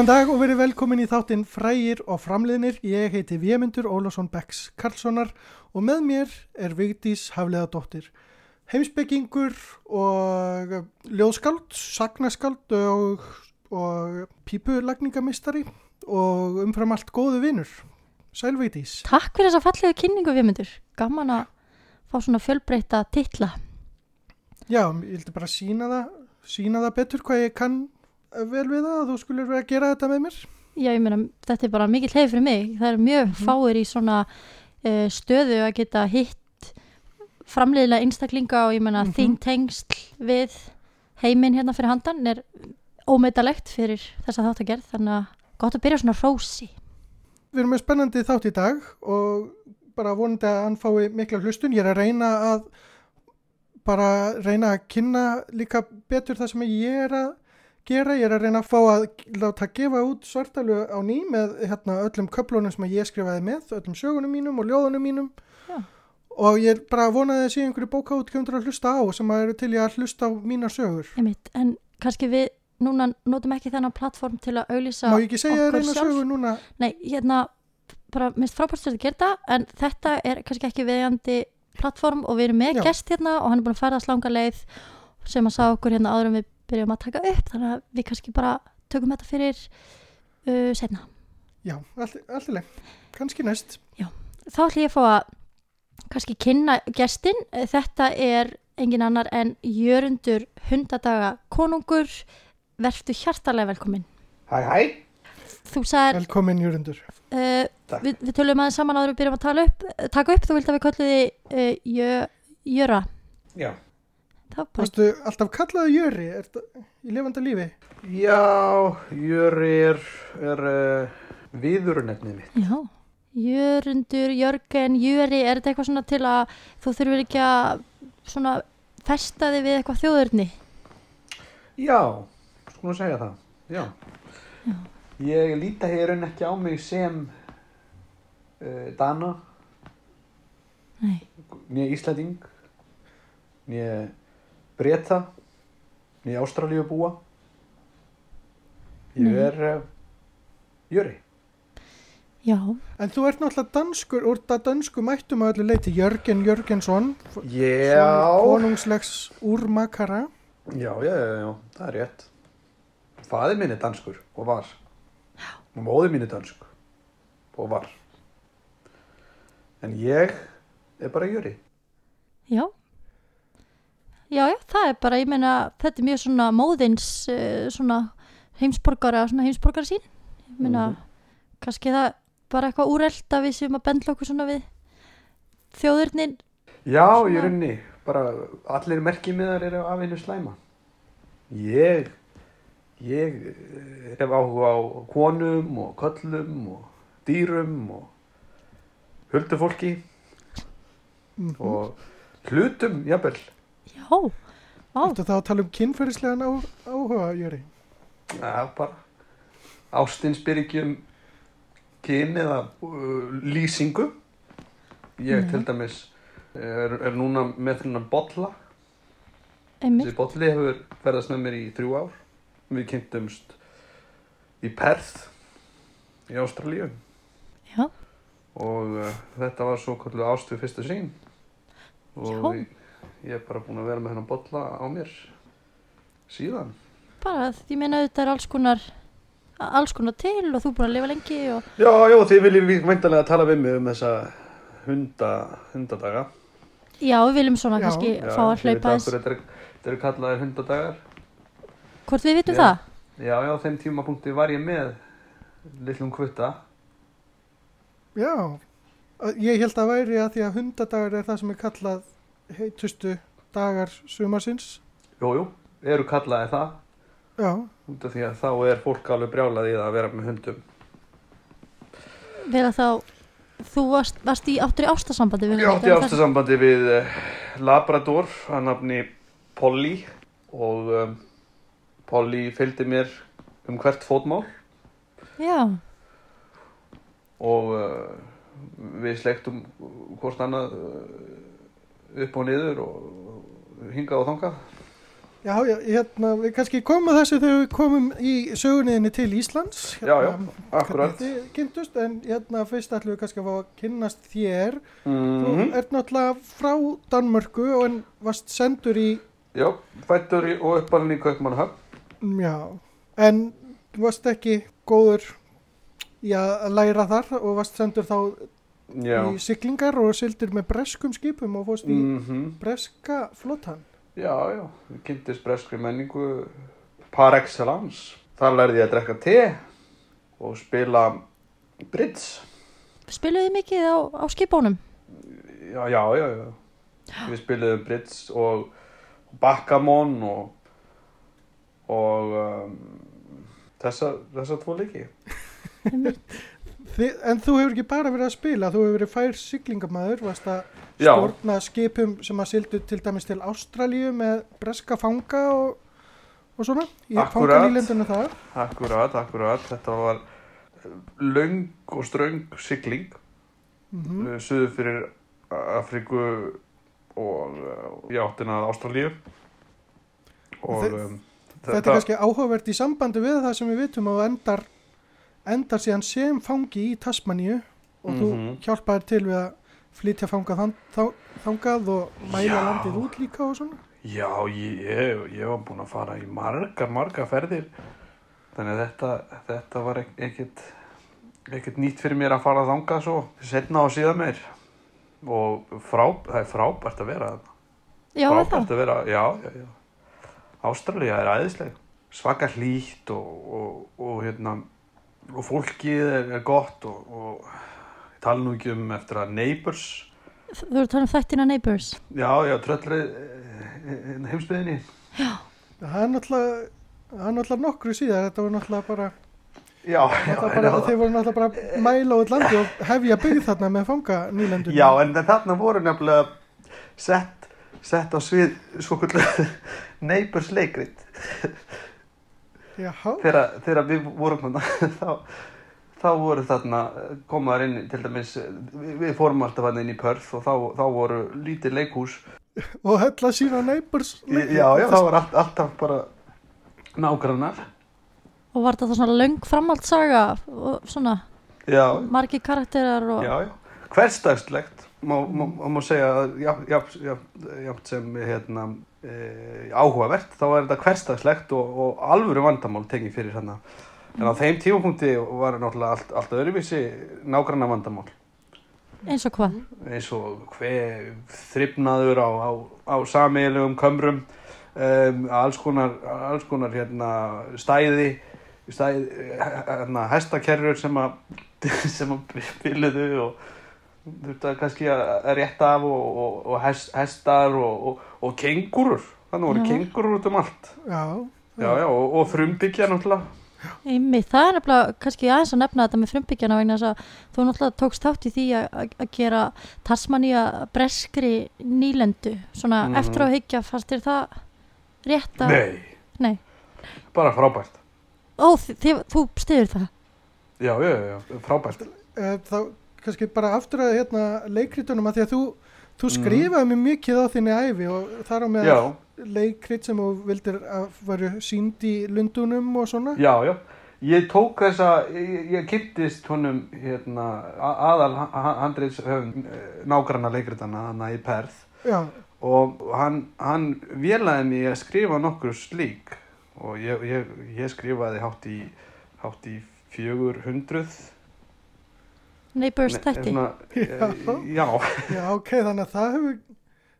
Góðan dag og verið velkomin í þáttinn Frægir og framliðnir. Ég heiti Vémundur Ólafsson Becks Karlssonar og með mér er Vigdís Hafleðadóttir. Heimsbyggingur og ljóðskald, sagnaskald og, og pípulagningamistari og umfram allt góðu vinnur. Sæl Vigdís. Takk fyrir þessa fallegu kynningu Vémundur. Gaman að fá svona fjölbreyta titla. Já, ég vildi bara sína það, sína það betur hvað ég kann vel við það að þú skulle vera að gera þetta með mér. Já, ég meina, þetta er bara mikill heið fyrir mig. Það er mjög Mhm. fáir í svona uh, stöðu að geta hitt framleiðilega einstaklinga og ég meina Mhm. þín tengsl við heiminn hérna fyrir handan er ómetalegt fyrir þessa þáttagerð þannig að gott að byrja svona rósi. Við erum með spennandi þátt í dag og bara vonandi að hann fái mikla hlustun. Ég er að reyna að bara reyna að kynna líka betur það sem ég er að gera. Ég er að reyna að fá að láta gefa út svartalu á ný með hérna, öllum köflunum sem ég skrifaði með, öllum sögunum mínum og ljóðunum mínum. Já. Og ég bara vonaði að sé einhverju bókaútkjöfundur að hlusta á sem að eru til ég að hlusta á mínar sögur. Einmitt, en kannski við núna notum ekki þennan plattform til að þér okkur sjálf? Nei, hérna, bara minnst frábært að gera þetta, en þetta er kannski ekki viðjandi plattform og við erum með Já. gest hérna og hann er búin að ferðast langa leið sem að sá okkur hérna áður en við byrjum að taka upp, þannig að við kannski bara tökum þetta fyrir uh, setna. Já, allt í leið. Kannski næst. Þá ætlum ég að fá að kannski kynna gestin, þetta er engin annar en Jörundur hundadaga konungur, verftu hjartalega velkomin. Hæ, hæ. Þú sagðir, Velkomin Júrundur. uh, við, við tölum aðeins saman áður við byrjum að tala upp, taka upp, þú vilt að við kölluði uh, jö, Jöra. Já. Bara, Varstu alltaf kallaðu Jöri í lifanda lífi? Já, Jöri er, er uh, viðurnefnið mitt. já, Jörundur, Jörgen, Jöri, er þetta eitthvað svona til að þú þurfur ekki að svona festa þig við eitthvað þjóðurni? Já, skulum segja það. Já. Já. Ég líta hér enn ekki á mig sem uh, Dana, Nei, nýja Íslanding, nýja Breta, nýja Ástralíu búa. Ég Nei. er uh, Jöri. já, En þú ert náttúrulega danskur, úr það dansku mættum að öllu leiti, Jörgen Jörgensson, konungslegs úrmakara. Já, já, já, já, það er rétt. Fadir minn er danskur og var. Og móður mín er dansk og var. En ég er bara jöri. já. Já, já, það er bara, ég meina, þetta er mjög svona móðins, uh, svona heimsborgara, svona heimsborgara sín. Ég meina, Mhm. kannski það bara eitthvað úrelt að við séum að bendla okkur svona við þjóðurnin. Já, Svona- ég runni. Bara allir merkimiðar eru af einu slæma. Ég, ég eh, hef áhuga á konum og köllum og dýrum og huldufólki Mm og hlutum, jafnvel. Já, vá, Þetta þá að tala um kynferðislegan á, áhuga, Jöri. Já, bara ástin spyr ekki um kyn eða uh, lýsingu. Ég Nei. til dæmis er, er núna með þennan bolla. einmitt. Þessi bolli hefur ferðast með mér í þrjú ár. Við kynntumst í Perth í Ástralíu Já, og uh, þetta var svo kallu ást við fyrstu sín. Og Já. ég, ég er bara búin að vera með þennan bolla á mér síðan. bara, ég meina þetta er alls konar, alls konar til og þú er búin að lifa lengi og Já, já, þið viljið væntalega tala við mig um þessa hunda, hundadaga. já, við viljum svona Já. kannski Já, fá að hlaupa þess. Þetta er- þetta eru kallaðir hundadagar. Hvort við vitum Já. það? Já, já, þeim tímapunkti var ég með litlum kvutta. Já, Að- ég held að væri að því að hundadagar er það sem er kallað heitustu dagar sumarsins. Jú, jú, eru kallaðir það. Já, Út af því að þá er fólk alveg brjálað í það að vera með hundum. Vera þá, þú varst, varst í áttur í ástasambandi við átti er það- ástasambandi við uh, Labrador, að nafni Polly og um, Polly fylgdi mér um hvert fótmál Já, og uh, við sleiktum hvort annað uh, upp og niður og hingað og þangað Já, já, hérna, við kannski komum að þessu þegar við komum í sögunniðinni til Íslands. Já, já, Hérna, akkurat. Kynntust, en hérna fyrst ætlum við kannski að fá að kynnast þér. Mm Þú ert náttúrulega frá Danmörku og en varst sendur í, Já, fættur í, og uppalinn í Kaupmannahöfn. já, en varst ekki góður í að læra þar og varst sendur þá Já. í siglingar og sildir með breskum skipum og fórst í Mm breska flotan. Já, já, við kynntist breskri menningu par excellence. Þar lærði ég að drekka te og spila bridge. Spiluðu þið mikið á, á skipónum? Já, já, já, já. Við spiliðum bridge og backgammon og, og um, þessa, þessa tvo leiki. Þi, en þú hefur ekki bara verið að spila, þú hefur verið fær siglingamæður, varst að Já. stjórna skipum sem að sildu til dæmis til Ástralíu með breska fanga og, og svona, í fanganýlendunum þar. Akkurat, akkurat. Þetta var löng og ströng sigling. Mm mm. suður fyrir Afríku og uh, í áttina að Ástralíu og Þe- um, Þetta er kannski áhugavert í sambandi við það sem við vitum og endar, endar síðan sem fangi í Tasmaníu og þú Mhm. hjálpaðir til við að flytja fanga þann, þá, þangað og mæla Já. landið út líka og svona. já, ég, ég, ég var búinn að fara í margar, margar ferðir þannig að þetta, þetta var ek- ekkert ekkert nýtt fyrir mér að fara þangað svo setna og síðan meir og frá, það er frábært að vera. Já, það. frábært að vera, já, já, já Ástralía er æðisleg svaka hlýtt og, og, og hérna og fólkið er, er gott og, og ég tala nú ekki um eftir að Neighbours. Þú eru að tala um þættina Neighbours. já, já, tröllrið heimsbyðinni Það er náttúrulega, það er náttúrulega nokkru síðar, þetta var náttúrulega bara, já, já, bara já, þeir voru náttúrulega bara að mæla út landi og hefja byggð þarna með fanga nýlendunum. já, en þarna voru nefnilega sett sett á svið svo kvöldu Neighbours leikrit þegar, við vorum þarna þá, þá voru þarna komaður inn til dæmis við, fórum alltaf hann inn í Perth og þá, þá voru lítið leikhús. Og hella sína neighbors. já, já, þá var allt, alltaf bara nágrannar. Og var þetta svona löng framhaldssaga og svona já, margi karakterar og... já, já, hverstagslegt má, má, má, segja jafn sem hérna, e, áhugavert. Þá er þetta hverstagslegt og, og alvöru vandamál tekið fyrir hérna en á þeim tímapunkti var náttúrulega allt, allt öðruvísi nágranna vandamál. Eins og hvað? eins og hver þrifnaður á, á, á sameiginlegum kömrum um, alls konar, alls konar hérna, stæði, stæði hérna, hestakerrur sem að sem að byrjuðu og þurfti að kannski að rétta af og, og, og hest, hestar og, og, kengurur þannig voru Já. kengurur út um allt. Já, já, já, og, og frumbyggja náttúrulega. Einmitt, það er nefnilega kannski aðeins að nefna þetta með frumbyggjana vegna þess að þú náttúrulega tókst þátt í því að, gera Tasmaníu breskri nýlendu svona Mhm. eftir á að hyggja fannst þér það rétt að nei, Nei. bara frábært. Ó, þi- þið, þú stiður það? Já, já, já, frábært. Eh, þá kannski bara aftur að hérna leikritunum að því að þú, þú skrifaði mjög mikið á þinni æfi og þar á með leikrit sem þú vildir að varu sínd í lundunum og svona. Já, já. Ég tók þessa, ég, ég kynntist honum hérna, aðal handriðs nágranna leikritana hana í Perth Já, og hann, hann vélaði mig að skrifa nokkur slík og ég, ég, ég skrifaði hátt í, hátt í 400 Neighbours Nei, þætti. svona, eh, Já, já, ok, þannig að það hefur,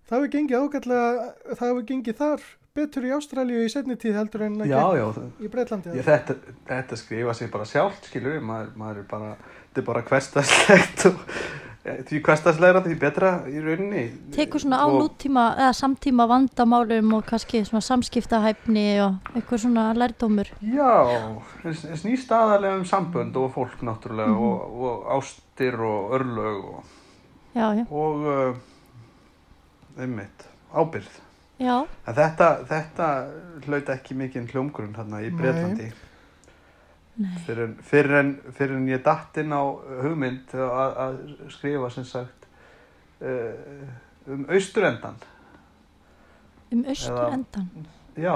það hefur gengið ágætlega, það hefur gengið þar betur í Ástralíu í setni tíð heldur en já, já, í Breitlandi. Ég, þetta, þetta skrifa sig bara sjálft, skilur maður, maður er bara, þetta er bara hverstarslegt og því hverstarslegra því betra í rauninni. Tekur svona á nútíma eða samtíma vandamálum og kannski svona samskiptahæfni og eitthvað svona lærdómur Já, snýst aðalega um sambönd og fólk náttúrulega Mhm. og, og ástir og örlög og, Já, já, og uh, einmitt, ábyrð. já, En þetta, þetta hlaut ekki mikinn hljómgrunn hérna í Nei. Breitlandi. Fyrir en, fyrir en, fyrir en ég datt inn á hugmynd að, skrifa sem sagt uh, um austurendan Um austur Eða- endan já,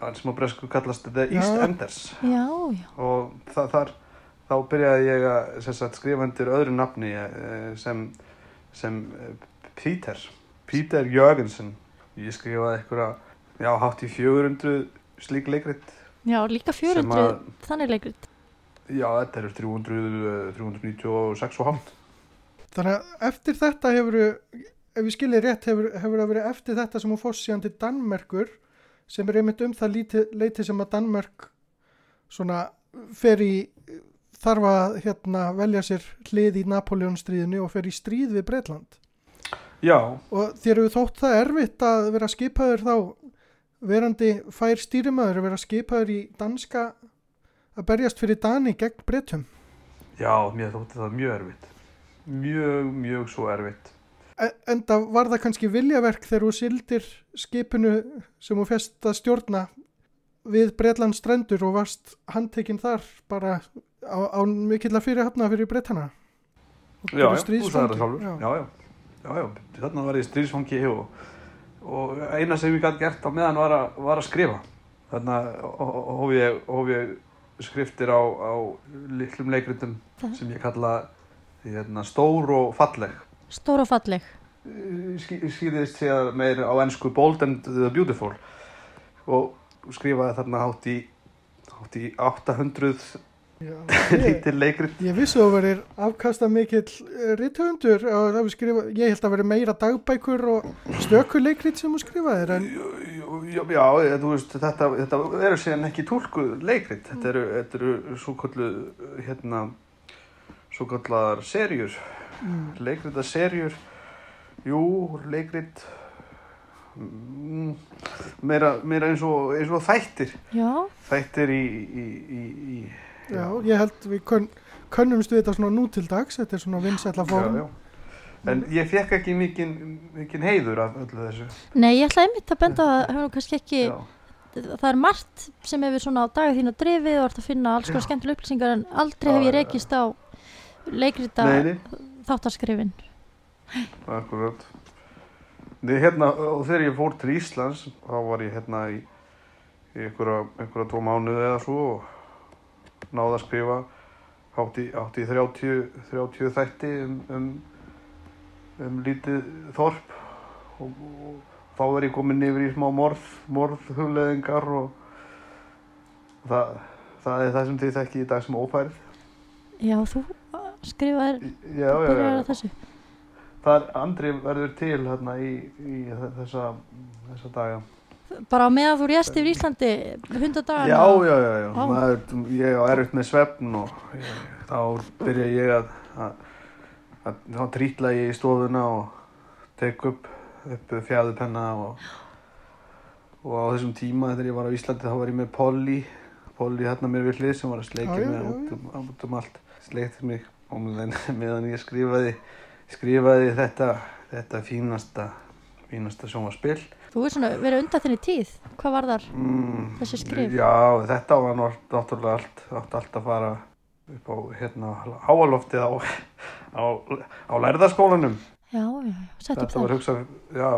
hann sem á bresku kallast The. East Enders. Já, já. og það, þar þá byrjaði ég að sagt, skrifa undir öðru nafni eh, sem, sem eh, Peter. Peter Jörgensen. Ég skrifaði einhverja já, hátt í 400 slík leikrit Já, líka sem 400 að, þannig leikrit. já, þetta eru 300 eh, 396 og hálft Þannig að eftir þetta hefur, ef við skiljið rétt, hefur, hefur það verið eftir þetta sem hún fórst síðan til Danmerkur sem er einmitt um það líti, leiti sem að Danmerk svona fer í, þarf að hérna, velja sér hlið í Napoleonstríðinu og fer í stríð við Breitland. já, Og þér hefur þótt það erfitt að vera skipaður þá verandi fær stýrimæður að vera skipaður í danska að berjast fyrir Dani gegn Breitum. já, mér þótti það mjög erfitt mjög, mjög svo erfitt En það var það kannski viljaverk þegar þú sildir skipinu sem þú fest að stjórna við Breitlands strendur og varst handtekinn þar bara á, á mikill að fyrir hafna fyrir Breitana. já, já, þú sagði það sjálfur já. já, já, já, já, þarna var ég stríðsfangi og, og eina sem ég gæti gert á meðan var að, var að skrifa. Þarna hóf ég, hóf ég skriftir á, á litlum leikritum sem ég kalla hérna, stór og falleg. Stór og falleg. skýrðist sér meir á ennsku Bold and the Beautiful. Og skrifaði þarna hátt í, hátt í 800 Já, ég, lítil leikrit. ég vissi að þú verir afkasta mikill það skrifa, ég held að veri meira dagbækur og stökuleikrit sem þú skrifaðir en Já, já, já, þú veist, þetta, þetta eru síðan ekki tólku leikrit, þetta eru, þetta eru svo kallu, hérna, svo kallar serjur, mm, leikrita serjur, jú, leikrit, mm, meira, meira eins og, eins og þættir, Já, þættir í, í, í, í já, ég held við kun, könnumst við þetta svona nú til dags, þetta er svona vinsætla já, fórum. já. En ég fekk ekki mikinn, mikinn heiður af öllu þessu. nei, ég ætla einmitt að benda að það hefur nú kannski ekki, Já, það er margt sem hefur svona á daga þín að drifið og ert að finna alls konar skemmtilega upplýsingar en aldrei hef Já, ég já, rekist á leikrita þáttaskrifin. Akkurat. Nei, hérna, og þegar ég fór til Íslands, þá var ég hérna í, í einhverja, einhverja tvo mánuði eða svo og náði að skrifa hátt í, hátt í 30, 30 þætti um, um, um lítið þorp og, og þá er ég komin yfir í smá morð, morðhugleðingar og, og það, það er það sem þið þekki í dag sem ófærið. Já, þú já, byrjar að þessu. Það er andri verður til hérna í, í þessa, þessa daga. Bara á meðan þú rést yfir Íslandi, hundadagana. Já, já, já, já. Maður, ég á erfitt með svefn og ég, þá byrja ég að, að, að þá trítla ég í stofuna og tek upp, upp fjæðupenna og, og á þessum tíma þegar ég var á Íslandi þá var ég með Polly, Polly hérna mér við hlið sem var að mig já, út um, út um allt, sleikti mig og meðan, ég skrifaði, skrifaði þetta, þetta fínasta, fínasta sjónvarspil. Þú er svona verið undan þinni tíð. Hvað var þar? Mm, Þessi skrif? Já, þetta var nátt- náttúrulega allt, átt allt að fara upp á hérna háaloftið á, á, á lærðaskólanum. Já, já, sett upp Þetta var þar. hugsað, já,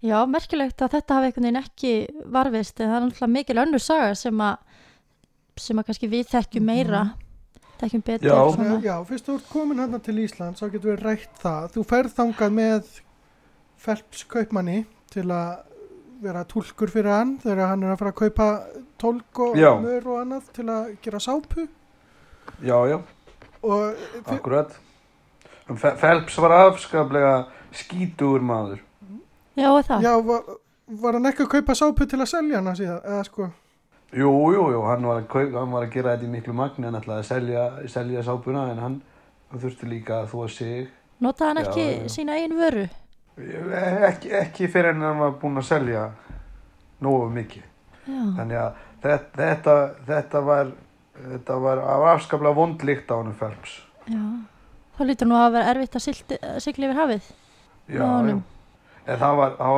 Já, merkilegt að þetta hafi einhvern veginn ekki varfist en það er náttúrulega mikil önnur saga sem að sem að kannski við þekkjum meira þekkjum betur Já. Já, fyrst þú ert komin hérna til Ísland þá getur við rætt það. Þú ferð þangað með Felps kaupmanni til að vera túlkur fyrir hann þegar hann er að fara að kaupa tólk og Já. mör og annað til að gera sápu já, já, og akkurat. En Phelps var afskaplega skítugur maður. Já, og það. já, var, var hann ekki að kaupa sápu til að selja hana síðan, eða sko Jú, jú, jú, hann var að, kaup, hann var að gera þetta í miklu magni, hann ætlaði að selja, selja sápuna en hann þurfti líka að þóa sig. Notaði hann Já, ekki já. sína einn vöru? Ekki, ekki fyrir en hann var búinn að selja nógu mikið. Já, Þannig að þetta, þetta, þetta var, þetta var afskaplega vondlíkt á hann Phelps. já. Þá lítur nú að vera erfitt að sigla yfir hafið. Já, já. En það var, á,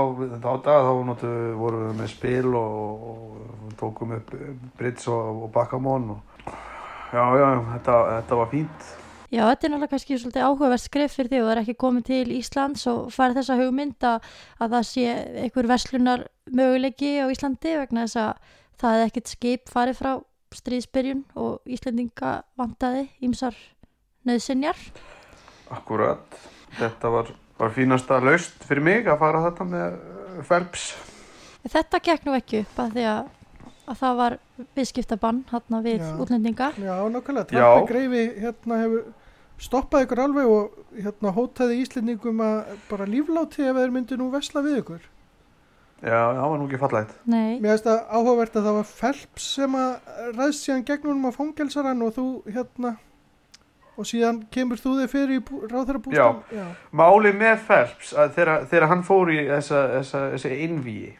á dag þá notu, vorum við með spil og, og tókum upp Brits og, og Bakamon og já, já, þetta, þetta var fínt. Já, þetta er náttúrulega kannski svolítið áhugavert skrif fyrir því og það er ekki komið til Íslands og farið þessa hugmynd að, að það sé einhver verslunar möguleiki á Íslandi vegna þess að það er ekkert skip farið frá stríðsbyrjun og Íslandinga vantaði ímsar nöðsynjar. Akkurat, þetta var, var fínasta laust fyrir mig að fara þetta með uh, Phelps. Þetta gekk nú ekki upp að því að, að það var viðskiptabann hérna við Já. útlendinga. Já, nákvæmlega, Já. Trumpi greifi hérna hefur stoppað ykkur alveg og hérna hótaði Íslendingum að bara lífláti ef þeir myndi nú vesla við ykkur. Já, það var nú ekki fallægt. Nei, Mér finnst það áhugavert að það var Phelps sem að ræðst síðan gegnum um að fangelsar hann og þú hérna og síðan kemur þú þig fyrir í ráðherra bústan. Já. Máli með Phelps að þegar, þegar hann fór í þessa, þessa, þessa innvíi,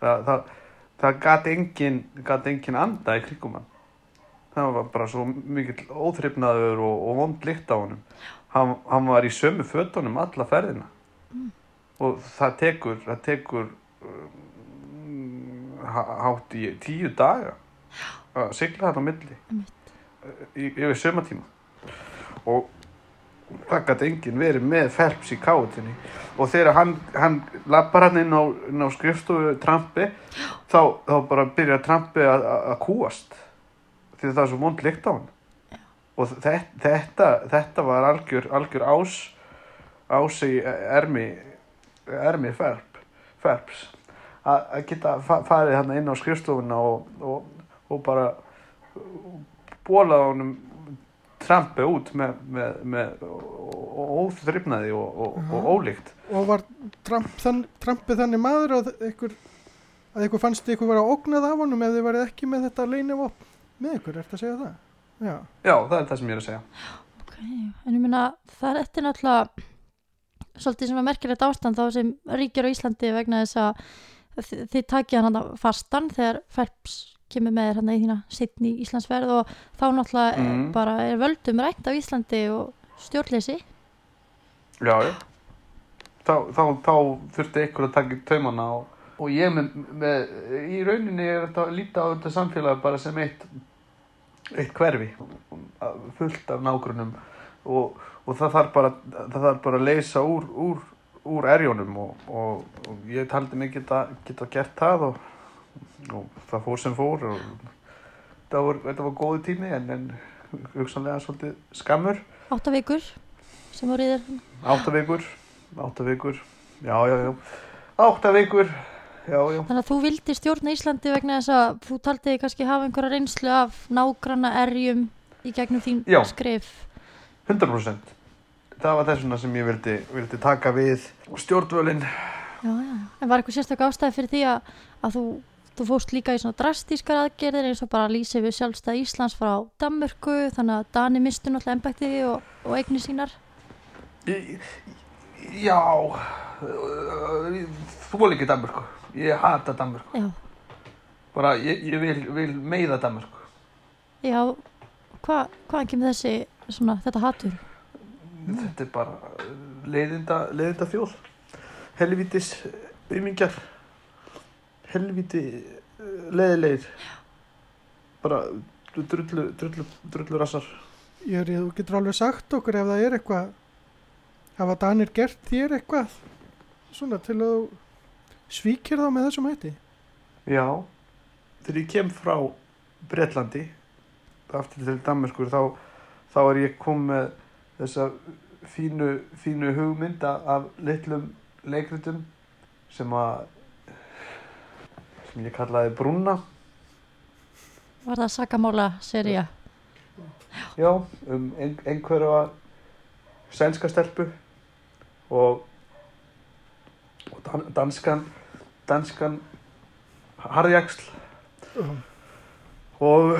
það, það, það gat engin, gat engin anda í krigum hann. Það var bara svo mikill óþrifnaður og, og vond lykt á honum. Hann, hann var í sömu fötunum alla ferðina. Og það tekur, það tekur um, há- hátt í tíu daga að sigla þetta á milli. Yfir sömatíma og það gæti enginn verið með Phelps í káutinni og þegar hann, hann lappar hann inn á, á skrifstofu Trampi þá, þá bara byrjar Trampi að kúast því það er svo vond lykt á hann. Og þetta, þetta, var algjör, algjör ás ás í ermi ermi Phelps, Phelps að að geta fa farið hann inn á skrifstofuna og, og, og bara bólað honum trampi út með, með, með óþrifnaði og, og, og ólíkt. Og var Trump, þann, þannig maður að ykkur, að ykkur fannst ykkur vera ógnað af honum ef þið værið ekki með þetta leinivopn með ykkur, ertu að segja það? Já. já, það er það sem ég er að segja ok, en ég meina það er eftir náttúrulega svolítið sem er merkilegt ástand þá sem ríkir á Íslandi vegna þess að þi- þið takið hann þarna fastan þegar Phelps kemur með þér hann í þína setni Íslandsverð og þá náttúrulega mm. Mhm. bara er völdum rænt á Íslandi og stjórnleysi já, já þá, þá, þá þurfti ykkur að taka taumana og, og ég með, með í rauninni er þetta að líta á þetta samfélag bara sem eitt eitt hverfi fullt af nágrunum og, og það þarf bara bara að leysa úr, úr, úr erjónum og, og, og ég taldi mig geta, geta gert það og, það fór sem fór og það var, þetta var góði tími en, en hugsanlega svolítið skammur. Átta vikur sem voru í þér. Átta vikur átta vikur, já já já. Átta vikur, já já Þannig að þú vildi stjórna Íslandi vegna þess að þú taldi þig kannski hafa einhverja reynslu af nágranna erjum í gegnum þín Já. skrif. 100% það var þessuna sem ég vildi, vildi taka við stjórnvölin. En var eitthvað sérstök ástæði fyrir því að, að þú, þú fóst líka í svona drastískar aðgerðir eins og bara lýsi við sjálfstæð Íslands frá Danmörku þannig að Dani mistu náttúrulega embætti og, og eigni sínar. Í- já þú vil ekki Danmörku. Ég hata Danmörku. Já, bara ég, ég vil, vil meiða Danmörku. Já. Hva, hvaðan kemur þessi, svona, þetta hatur? þetta er bara leiðinda, leiðinda þjóð helvítis umingjar helvíti eh, leiðilegir bara drullu, drullu, drullu rassar. Ég er, þú getur alveg sagt okkur ef það er eitthvað hafa Danir gert þér eitthvað svona til að svíkir þá með þessum hætti? Já, þegar ég kem frá Bretlandi aftur til Danmörkur þá, þá er ég kom með þessa fínu, fínu hugmynda af litlum leikritum sem að sem ég kallaði Brúna. Var það sakamála seria? já, um ein, einhverja sænska stelpu og, og dan, danskan danskan harjaksl og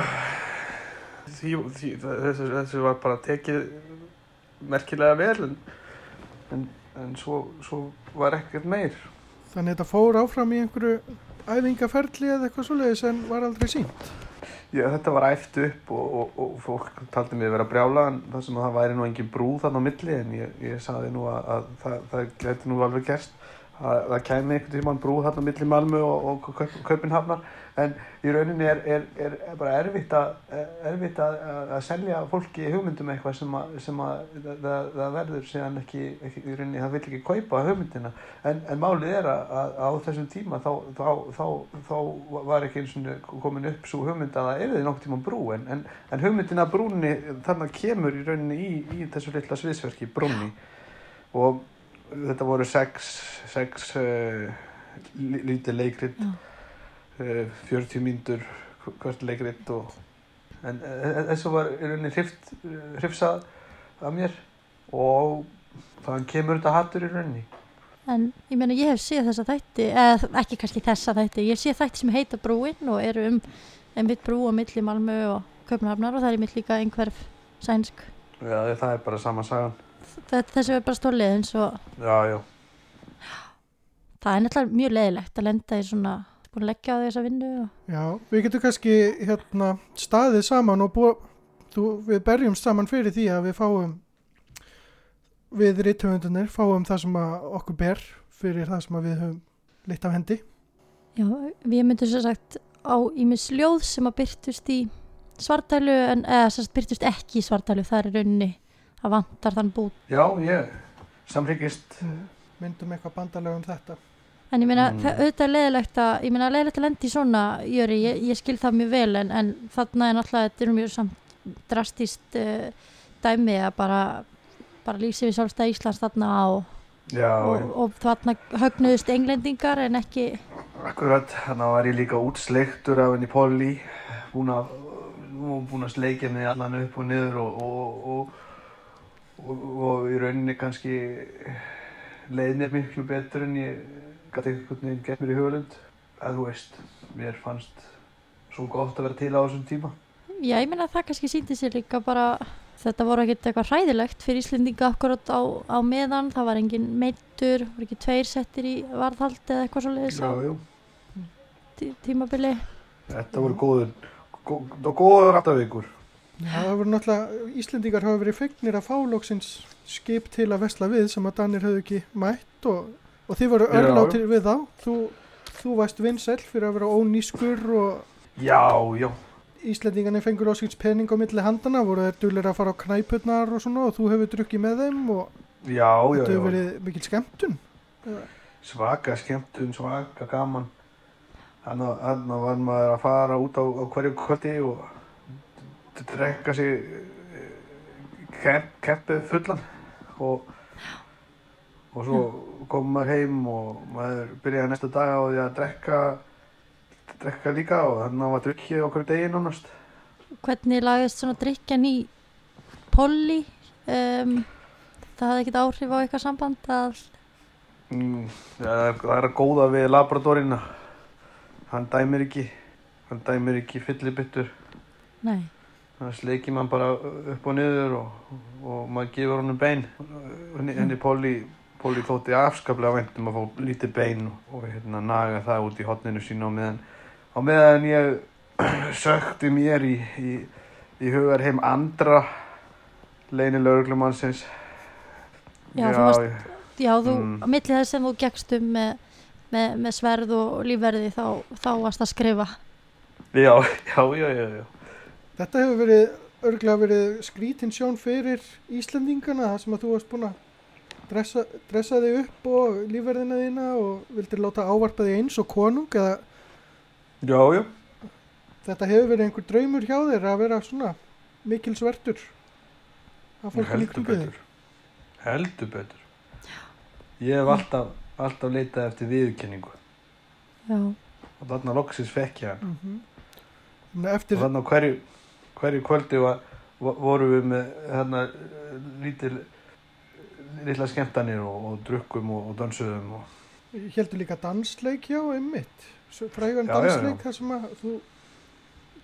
því, því, þessi, þessi var bara tekið merkilega vel en, en, en svo, svo var ekkert meir. Þannig að þetta fór áfram í einhverju æfingaferli eða eitthvað svoleiðis en var aldrei sínt. Já, þetta var æft upp og, og, og fólk taldi mig að vera brjála en það sem að það væri nú engin brú þarna á milli en ég, ég saði nú að, að það, það geti nú alveg gerst að það kæmi einhvern tímann brú þarna milli Malmö og, og Kaup- Kaupinhafnar en í rauninni er, er, er, er bara erfitt, að, erfitt að, að að selja fólki hugmyndum eitthvað sem sem að það, það, verður síðan ekki, ekki í rauninni, það vil ekki kaupa hugmyndina. En, en málið er að, á þessum tíma þá, þá, þá, þá var ekki eins og komin upp svo hugmynd að það erði nokkuð tíma brú en, en, en hugmyndina af brúnni þarna kemur í rauninni í, í þessu litla sviðsverki brúnni. Og þetta voru sex, sex uh, lítið leikrit uh, 40 mínútur hvert leikrit og en uh, þessu var í rauninni hrifsað af mér og þannig kemur þetta hattur í rauninni. En ég meina ég hef séð þessa þætti, eða ekki kannski þessa þætti, ég séð þætti sem heita Brúin og eru um einmitt brú á milli Malmö og Kaupnafnar og það er einmitt líka einhverf sænsk. Já, það er bara sama sagan þessi er bara stólið eins og Já, já, það er náttúrulega mjög leiðilegt að lenda í svona, búin að leggja á þessa vinnu og Já, við getum kannski hérna, staðið saman og búið, þú, við berjum saman fyrir því að við fáum við rithöfundunir fáum það sem að okkur ber fyrir það sem að við höfum leitt af hendi. Já, við myndum svo sagt á ímis ljóð sem að byrtust í svartælu en eða sem sagt byrtust ekki í svartælu, það er í rauninni það vantar þann bút. já, ég samryggist Myndum eitthvað bandalega um þetta. En ég meina, Mm. auðvitað er leiðilegt að, ég meina, leiðilegt að lendi í svona, Jöri, ég, ég skil það mjög vel en, en þarna er náttúrulega, þetta er mjög samt drastist uh, dæmi að bara, bara lýsi við sjálfstæð Íslands þarna og, Já, og, já, og þarna högnuðust englendingar en ekki, akkurat þannig var ég líka útsleiktur af henni Polly búin að búin að sleikja mig allan upp og niður og, og, og, og, í rauninni kannski leið mér miklu betur en ég gæti einhvern veginn gett mér í hugulund að þú veist, mér fannst svo gott að vera til á þessum tíma. Já, ég meina það kannski síndi sér líka bara, þetta voru ekkert eitthvað hræðilegt fyrir Íslendinga akkurat á, á meðan, það var engin meittur, voru ekki tveir settir í varðhald eða eitthvað svo leiðis á jú. tí, tímabili. Þetta voru góður gó, góður áttavíkur Já, það voru náttúrulega, Íslendingar hafa verið fegnir að fálóksins skip til að vesla við sem að Danir höfðu ekki mætt og, og þið voru örlátir við þá. Þú, þú varst vinsell fyrir að vera ónýskur og Já, já, Íslendingarnir fengur á síns pening á milli handana, voru þeir duðlir að fara á knæpurnar og svona og þú hefur drukkið með þeim og já, já, þetta hefur verið mikil skemmtun. svaka skemmtun, svaka gaman. Þannig að var maður að fara út á, á hverju kvöldi og drekka sig kepp, keppið fullan og, og svo kom maður heim og maður byrjaði næsta dag á því að drekka drekka líka og þannig að var drukkið okkur degi nánast. Hvernig lagðist svona drikjan í Polly? Um, það hafði ekkert áhrif á eitthvað samband að mm, það, er, það er að góða við labradorina hann dæmir ekki hann dæmir ekki fyllibittur nei, þannig sleikir mann bara upp og niður og, og maður gefur honum bein henni, Polly Polly þótti afskaplega vænt um að fá lítið bein og, og hérna naga það út í hotninu sínu á meðan á meðan ég sökti mér í, í, í hugar heim andra leini lauruglumannsins Já, þú varst- já þú, Mm. á milli þess sem þú gekkst um með, með, með sverð og lífverði þá, þá varst að skrifa já, já, já, já, já. Þetta hefur verið örglega verið skrítin sjón fyrir Íslendingana þar sem að þú varst búin að dressa, dressa þig upp og lífverðina þína og vildir láta ávarpa þig eins og konung eða? Já, já. þetta hefur verið einhver draumur hjá þér að vera svona mikil svertur að fólk líktum við betur. Heldur betur. Ég hef alltaf, alltaf leitað eftir viðurkenningu. Já, og þarna loksis fekk ég hann mm Eftir, og þarna hverju, hverju kvöldi var, vo- vorum við með eh, lítil litla skemmtanir og, og drukkum og, og dansuðum og heldur líka dansleik já, einmitt. Frægan dansleik þar sem að þú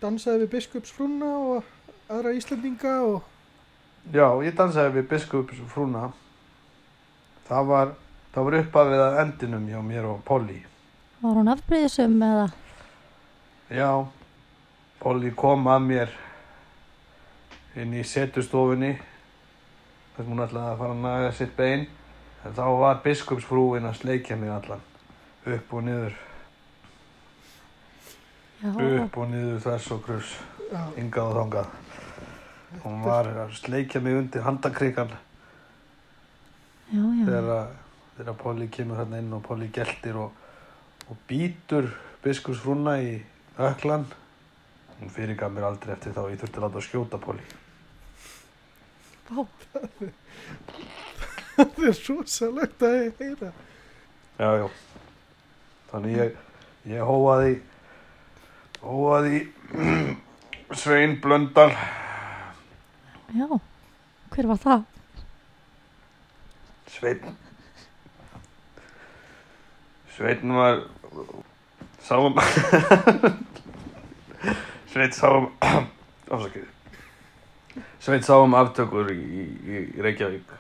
dansaði við biskupsfrúna og aðra Íslendinga og já, ég dansaði við biskups frúna það var það var uppafið að endinum hjá mér og Polly. Var hún afbreyðisum eða? Já, Polly kom að mér inn í setustofunni þar sem hún ætlaði að fara að naga sitt bein En þá var biskupsfrúin að sleikja mig allan. Upp og niður, já, upp og niður þess og krus, yngað og þangað. Hún var að sleikja mig undir handakrikan þegar, að- þegar Polly kemur hérna inn og Polly geltir og, og býtur biskupsfrúna í öklan. Hún fyrirgaf mér aldrei eftir þá, ég þurfti að láta skjóta Polly. Vá, það er rosalegt að heyra. Já, já. Þannig ég, ég hóaði, hóaði Svein Blöndal. já, hver var það? Svein. Svein var, sáum, Svein sáum, afsakið. Svein sáum aftökur í, í, í Reykjavík.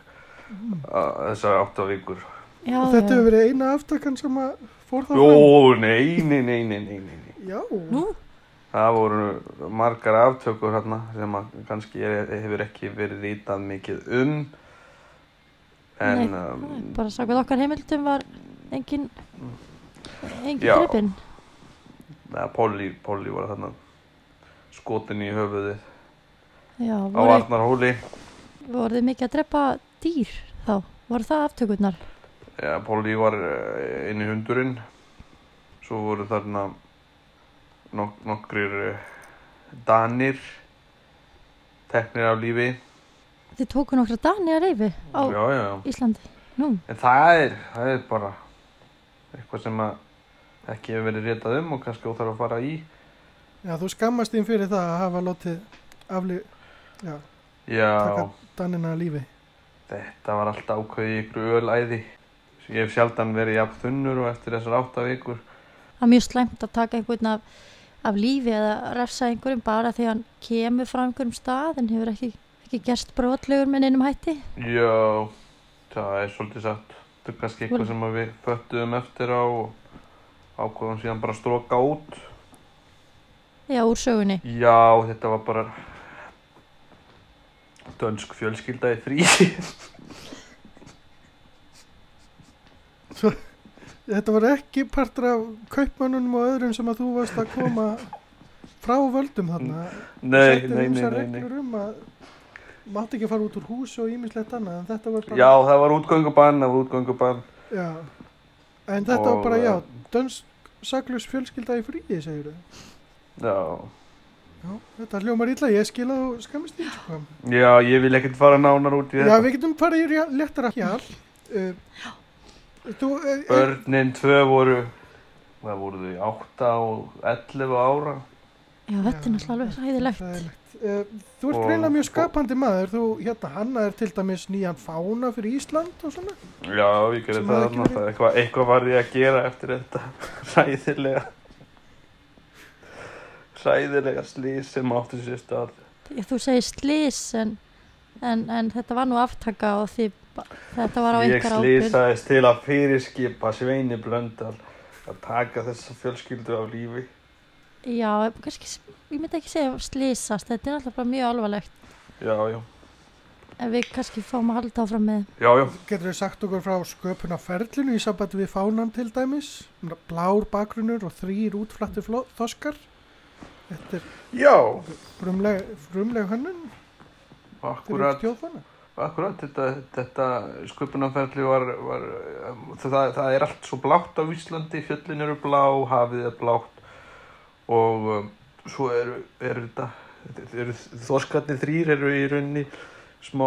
að Þessar átta vikur. Já, Og þetta hefur verið eina aftakan sem að fór það Jó, fram. nei, nei, nei, nei, nei, nei. Já, Nú, Það voru margar aftökur hérna sem að kannski er, hefur ekki verið rítað mikið um en Nei, um, bara sakað okkar heimildum var engin engin neða, Polly, Polly var þarna skotin í höfuðið Já, á Arnarhóli voru þið mikið að drepa dýr þá? Voru það aftökurnar? ja, Polly var eh, inn í hundurinn svo voru þarna nok nokkrir eh, danir teknir af lífi Þið tóku nokkra dani að reyfi á já, já, já. Íslandi. Nú, En það er, það er bara eitthvað sem að ekki hefur verið rétað um og kannski óþarf að fara í. já, þú skammast þín fyrir það að hafa látið afli, já, Já, taka Danina að lífi. þetta var alltaf ákveðið í ykkur ölæði. Ég hef sjaldan verið jafn þunnur og eftir þessar átta vikur. það er mjög slæmt að taka einhvern af, af lífi eða refsa einhverjum bara því hann kemur frá einhverjum stað en hefur ekki, ekki gerst brotlegur með neinum hætti. Já, það er svolítið satt. Þetta er kannski eitthvað sem við föttuðum eftir á og ákveðum síðan bara að stróka út. Já, úr sögunni. Já, þetta var bara dönsk fjölskylda í frí. Þetta var ekki partur af kaupmönnunum og öðrum sem að þú varst að koma frá völdum þarna. Nei, nei, nei, nei, nei. um að mátt ekki fara út úr hús og ímislegt annað en þetta var bara Já, það var útgöngubann, var útgöngubann. Já. en þetta Og, var bara já eh, dönsk saklus fjölskylda í fríi segir þau Já, já, þetta hljómar illa, ég skil að þú skammast þín sko. já, ég vil ekkert fara nánar út í já, þetta. við getum farið í léttara hjal uh, þú, uh, uh, Börnin tvö voru, hvað voru þau, 8 og 11 ára. Já, þetta er náttúrulega alveg hæðilegt. Hræðilegt. Uh, þú ert greinlega mjög skapandi maður þú, hérna, hanna er til dæmis nýjan fána fyrir Ísland og svona Já, ég gerði það það eitthvað, eitthvað var ég að gera eftir þetta hræðilega, hræðilega slís sem átti sér stað. Þú segir slís en, en, en þetta var nú aftaka og því, þetta var á Ég einhver ábyrgð. slísaðist til að fyrirskipa Sveini Blöndal að taka þessa fjölskyldu á lífi. Já, kannski, ég myndi ekki segja slísast, þetta er alltaf bara mjög alvarlegt. Já, já, En við kannski fáum að halda áfram með, já, já. getur þú sagt okkur frá sköpuna ferlinu í sambandi við fánan til dæmis blár bakgrunnur og þrýr útflatti þoskar þetta er frumleg, frumleg hönnun. Akkurat. Akkurat, þetta, þetta sköpunarferðli var, var það, það er allt svo blátt á Íslandi, fjöllin eru blá, hafið er blátt og um, svo eru, eru þetta, þetta eru, þorskarnir þrýr eru í rauninni smá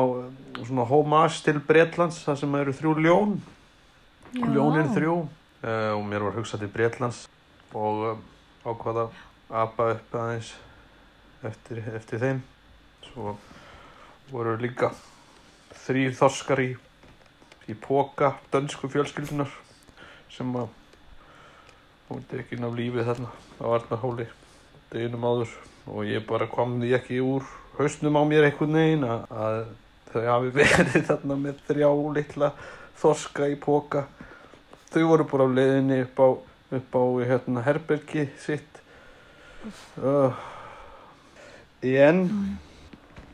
svona homage til Bretlands, það sem eru þrjú ljón, Já. ljónin þrjú. Uh, og mér var hugsað til Bretlands og um, ákvaða að apa upp aðeins eftir, eftir þeim, svo voru líka þrýr þorskar í, í póka dönsku fjölskyldunar sem að hún tekin af lífi þarna á Arnarhóli deginum áður. Og ég bara kom því ekki úr hausnum á mér einhvern veginn að þau hafi verið þarna með þrjá litla þorska í póka þau voru bara á leiðinni upp á, upp á hérna, herbergi sitt uh, en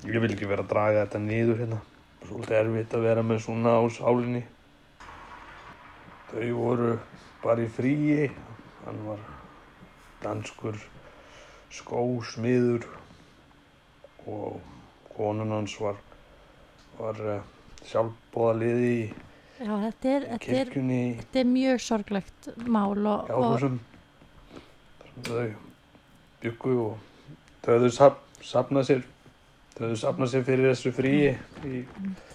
ég vil ekki vera að draga þetta niður hérna. Svolítið erfitt að vera með svona á sálinni. Þau voru bara í fríi, hann var danskur skósmiður og konun hans var, var uh, sjálfbóða liði í Já, þetta er, þetta er, þetta er mjög sorglegt mál og, og Hjálpusum. Þau byggu og þau höfðu sap, sapnað sér, þau höfðu sapnað sér fyrir þessu fríi í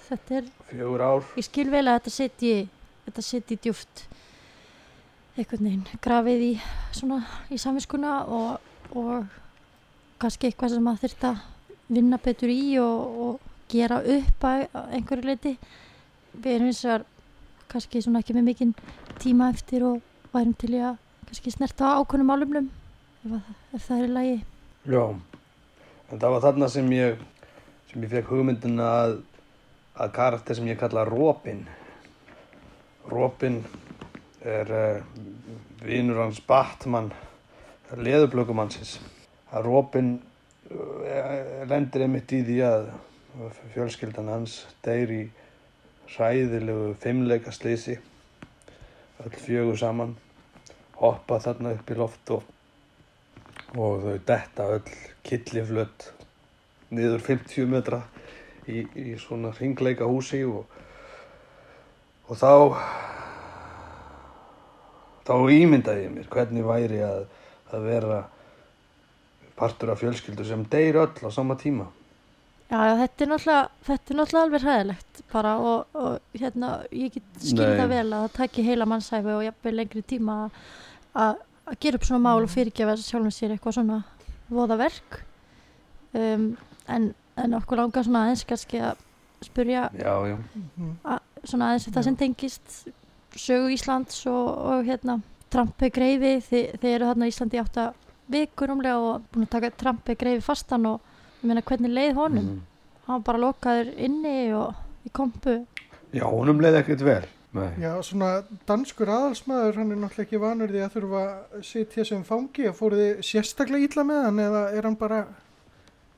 þetta er, fjögur ár. ég skil vel að þetta setji, þetta setji djúft einhvern veginn, grafið í svona í samvinskuna og, og kannski eitthvað sem að þurft að vinna betur í og, og gera upp að einhverju leiti við erum eins og kannski svona ekki með mikinn tíma eftir og værum til í að kannski snerta á ákveðnum álumnum ef, að- ef það er í lagi Já, en það var þarna sem ég, sem ég fekk hugmyndina að, að karakter sem ég kalla Robin. Robin er uh, vinur hans Batman, leðublökumannsins. Að Robin uh, lendir einmitt í því að fjölskyldan hans deyr í hræðilegu fimmleika slísi, öll fjögur saman, hoppa þarna upp í loft og og þau detta öll killiflött niður 50 metra í, í svona ringleika húsi og, og þá þá ímyndaði ég mér hvernig væri að, að vera partur af fjölskyldu sem deyr öll á sama tíma. Já, þetta er náttúrulega, þetta er náttúrulega alveg hræðilegt bara og, og hérna, ég get það vel að það taki heila mannsæfi og jafnvel lengri tíma að- að að gera upp svona mál og fyrirgefa sjálfum sér eitthvað svona voðaverk um, en, en okkur langar svona aðeins kannski að spurja já, já, Mhm. svona aðeins það Já. sem tengist sögu Íslands og, og hérna Trampi greifi, þið, þið eru þarna í Íslandi í átta vikur umlega og búin að taka Trampi greifi fastan og ég meina hvernig leið honum Mhm. hann var bara lokaður inni og í kompu já, honum leið ekkert vel Nei. Já, svona danskur aðalsmaður, hann er náttúrulega ekki vanur því að þurfa að sitja sem fangi og fóruð þið sérstaklega ítla með hann eða er hann bara,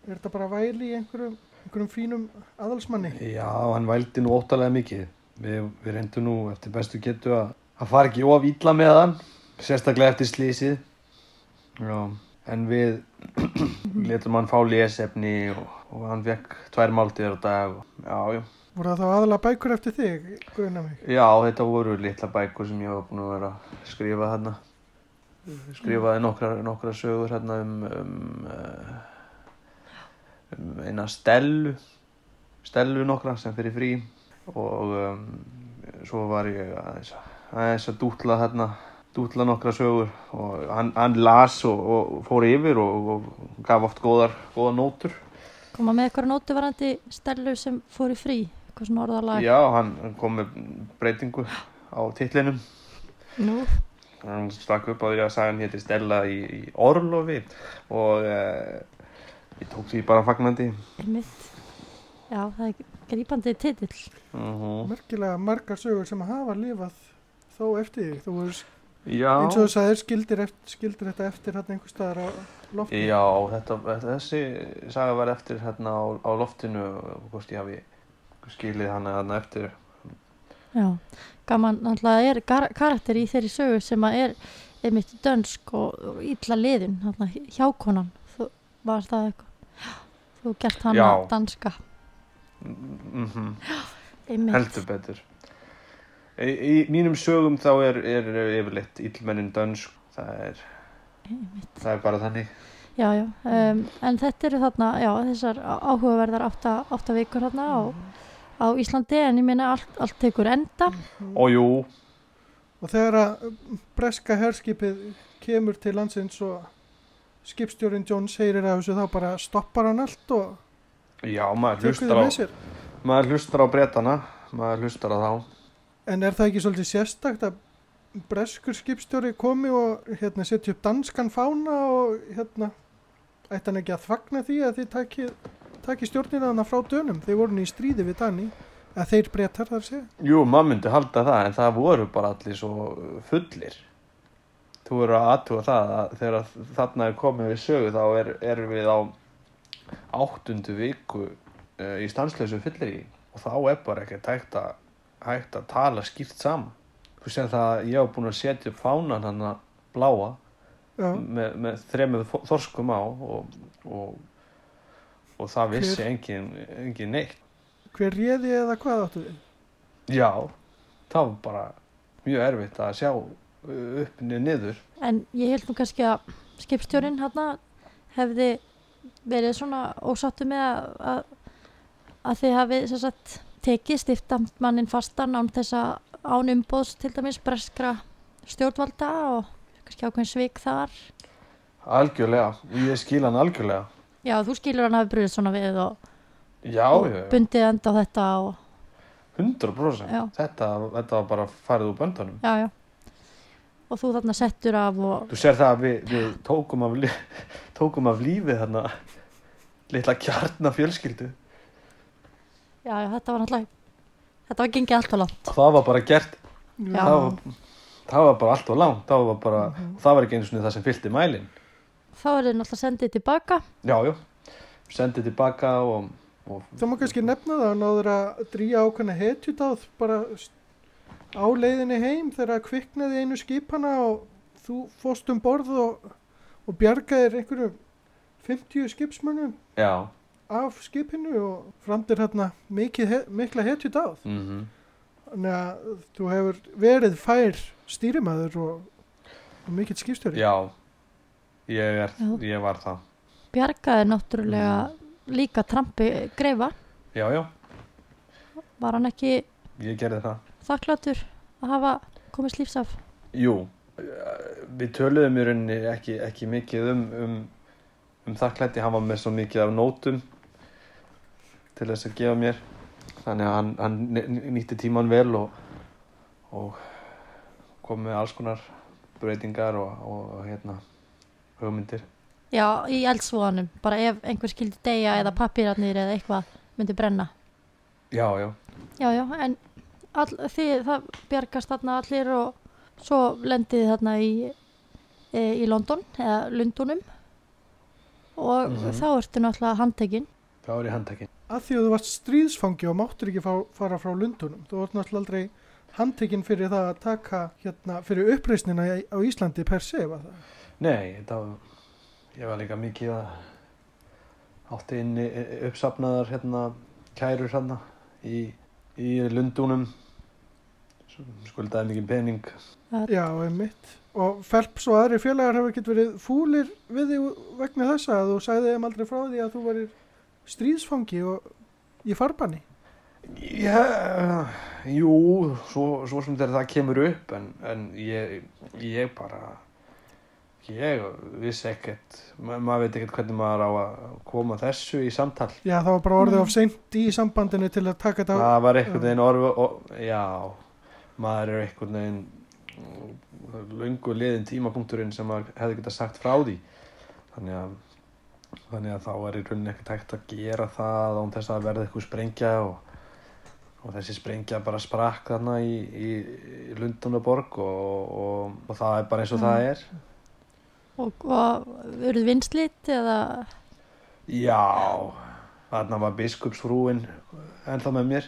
er þetta bara væli í einhverjum, einhverjum fínum aðalsmanni? Já, hann vældi nú óttalega mikið. Við, við reyndum nú eftir bestu getu að, að fara ekki of ítla með hann, sérstaklega eftir slísið. Já, en við letum hann fá lesefni og, og hann fekk tvær máltíður á dag. Og, já, já. Voru það þá aðalega bækur eftir þig, guðna mig? Já, þetta voru litla bækur sem ég var búin að vera að skrifa þarna. Skrifaði nokkra, nokkra sögur hérna um, um, uh, um eina Stellu, Stellu nokkra sem fyrir frí og um, svo var ég aðeins, aðeins að dútla hérna, dútla nokkra sögur og hann, hann las og, og fór yfir og, og gaf oft góðar, góðar nótur. koma með eitthvað nótu varandi stelu sem fór í frí eitthvað svona orðalag? Já, hann kom með breytingu á titlinum. Nú, hann stakk upp á því að sagan héti Stella í, í Orlofi og uh, ég tók því bara fagnandi. Einmitt. Já, það er grípandi titill. Uh Merkilega margar sögur sem hafa lifað þó eftir þig. Þú veist, Já, eins og þú sagðir, skildir, eftir, skildir þetta eftir hann einhver staðar á lofti. já þetta, þessi saga var eftir hérna á, á loftinu og hvort ég hafi skilið hana hérna eftir. Já, gaman, náttúrulega er kar karakter í þeirri sögu sem að er einmitt dönsk og, og illa liðin hjákonan, þú var það eitthvað? Þú gert hana Já. danska. Mm -hmm. einmitt, heldur betur. Í, í mínum sögum þá er, er yfirleitt illmennin dönsk. Það er, það er bara þannig. Já, já, um, en þetta eru þarna já, þessar áhugaverðar átta, átta vikur þarna á, á Íslandi en ég meina allt, allt tekur enda. Og jú, Og þegar að breska herskipið kemur til landsins og skipstjórin Jones heyrir af þessu þá bara stoppar hann allt og já, maður hlustar á maður hlustar á bretana maður hlustar á þá. En er það ekki svolítið sérstakt að breskur skipstjóri komi og hérna, setja upp danskan fána og hérna, ætti hann ekki að þvagna því að þið taki, taki stjórnina þannig frá dönum. Þeir voru í stríði við Dani, að þeir brettar þar segja. Jú, maður myndi halda það, en það voru bara allir svo fullir. Þú voru að aðtúa það að þegar þarna er komið við sögu þá er, erum við á áttundu viku uh, í stanslausu fyllir í og þá er bara ekki hægt að, hægt að tala skýrt saman. þú sér það að ég var búin að setja upp fánan hann að bláa með, með þremur þo- þorskum á og, og, og það vissi Hver- engin, engin neitt hver réði eða hvað áttu við? já, það var bara mjög erfitt að sjá uh, upp niður En ég held nú kannski að skipstjórin hérna hefði verið svona ósáttu með að, að, að þið hafið sem sagt, tekið stiftamtmannin fastan án þess að án umbóðs til dæmis breskra stjórnvalda og kannski ákveðin svik þar. algjörlega, ég skil hann algjörlega Já, þú skilur hann hafi brúðið svona við og, já, og já, bundið enda á þetta og 100% Já. þetta, þetta var bara farið úr böndunum já, já. Og þú þarna settur af og þú sér það að við, við tókum, af, lí- tókum af lífið þarna litla kjarna fjölskyldu já, já, þetta var náttúrulega, þetta var gengið allt og langt. það var bara gert það var, það var bara allt og langt það var, bara, Mhm. það var ekki einu svona það sem fylgdi mælin Þá er þið náttúrulega sendið tilbaka. já, já, sendið tilbaka og, og Það má kannski nefna það að náður að dríja ákveðna hetjudáð bara á leiðinni heim þegar að kviknaði einu skipana og þú fóst um borð og, og bjargaðir einhverjum 50 skipsmönnum já, af skipinu og framdir hérna mikla hetjudáð. mm Þannig að þú hefur verið fær stýrimæður og, og mikill skipstjóri. já ég, er, ég var það. Bjargaði náttúrulega líka trampi greifa. já, já, Var hann ekki ég gerði það. þakkláttur að hafa komist lífs af? Jú, við töluðum í rauninni ekki, ekki mikið um, um, um þakklætti, hann var með svo mikið af nótum til þess að gefa mér. Þannig að hann, hann nýtti tíman vel og, og kom með alls konar breytingar og, og, og hérna, hugmyndir Já, í eldsvoðanum. Bara ef einhver skildi deyja eða pappírarnir eða eitthvað myndi brenna. Já, já, Já, já, en all, þið, það bjargast þarna allir og svo lendið þið þarna í, e, í London eða Lundunum og Mhm. þá ertu náttúrulega handtekinn. það var í handtekinn Að því að þú varst stríðsfangi og máttur ekki fá, fara frá Lundunum. Þú varst náttúrulega aldrei handtekinn fyrir það að taka hérna fyrir uppreisnina í- á Íslandi per se, var það? Nei, þetta var, ég var líka mikið að átti inn uppsafnaðar hérna kærur hérna í, í lundunum skuldaði mikið pening Já, einmitt. Og Phelps og aðri félagar hafa ekkert verið fúlir við því vegna þessa að þú sagði þeim aldrei frá því að þú varir stríðsfangi og í farbanni. Já, jú, svo, svo sem þegar það kemur upp en, en ég, ég bara ég vissi ekkert ma maður veit ekkert hvernig maður á að koma þessu í samtal Já, það var bara orðið Nei. of seint í sambandinu til að taka þetta á. það var einhvern veginn orð og, já, maður er einhvern veginn löngu liðin tímapunkturinn sem maður hefði getað sagt frá því þannig að þannig að þá er í rauninni ekkert hægt að gera það án þess að verða eitthvað sprengja og, og þessi sprengja bara sprakk þarna í, í, í Lundunaborg og, og, og það er bara eins og Mm. það er Og, verið vinslit eða Já, þarna var biskupsfrúin ennþá með mér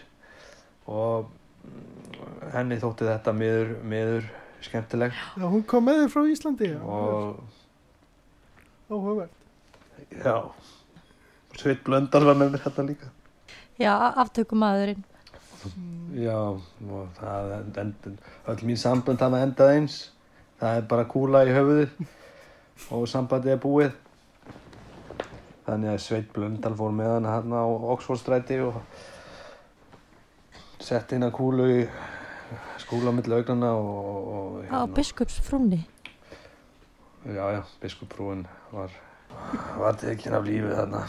og mm, henni þótti þetta miður, miður skemmtilegt Já, hún kom með þér frá Íslandi. Og áhugavert. já, Sveit Blöndal var með mér þetta líka. já, aftökumadurinn. Já, og það end, end, öll mín sambönd hafa endað eins. Það er bara kúla í höfuðið og sambandið er búið. Þannig að Sveit Blöndal fór með hann hann á Oxfordstræti og sett inn að kúlu í skúla á milli augnana og, og Á biskupsfrúnni. já, já, biskupfrúin var, var tekin af lífið þarna.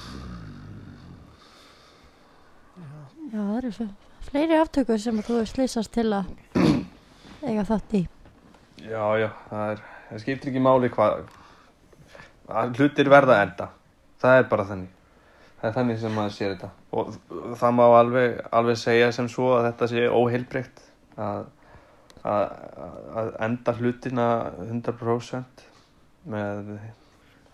Já, það eru f- fleiri aftökur sem þú hefur slýsast til að eiga þátt í. Já, já, það, er, það skiptir ekki máli hvað að hlutir verða að enda það er bara þannig það er þannig sem maður sér þetta og það má alveg, alveg segja sem svo að þetta sé óheilbreykt að, að, að enda hlutina 100% með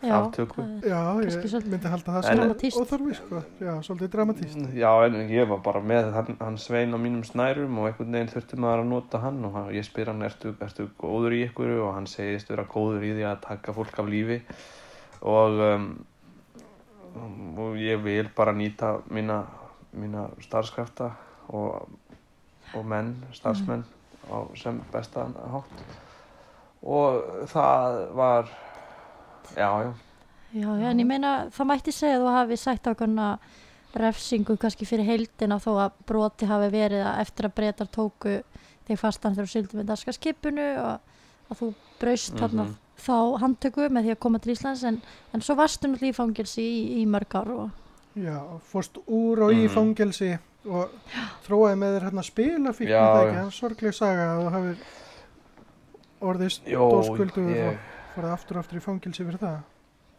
já, aftöku. Já, ég myndi halda það En- óþorfi, sko. Já, svolítið dramatíst. Já, en ég var bara með hann, hann svein á mínum snærum og einhvern veginn þurfti maður að nota hann og hann, ég spyr hann, ertu, ertu góður í ykkur og hann segist vera góður í því að taka fólk af lífi og, um, og ég vil bara nýta mína, mína starfskrafta og, og menn, starfsmenn á sem bestan hátt. Og það var, já, já, Já, já, en ég meina það mætti segja að þú hafi sætt ákveðna refsingu kannski fyrir heildina þó að broti hafi verið að eftir að breytar tóku þig fastan þegar þú syldi með danska skipinu og að þú braust mm Mhm. Þá handtöku með því að koma til Íslands en, en svo varstu náttúrulega í fangilsi í, í mörg ár og Já, fórst úr og í Mhm. fangelsi og þróaði með þér hérna spila fyrir það ekki, hann sorgleg saga að þú hafið orðist ég- og farið aftur og aftur í fangelsi fyrir það.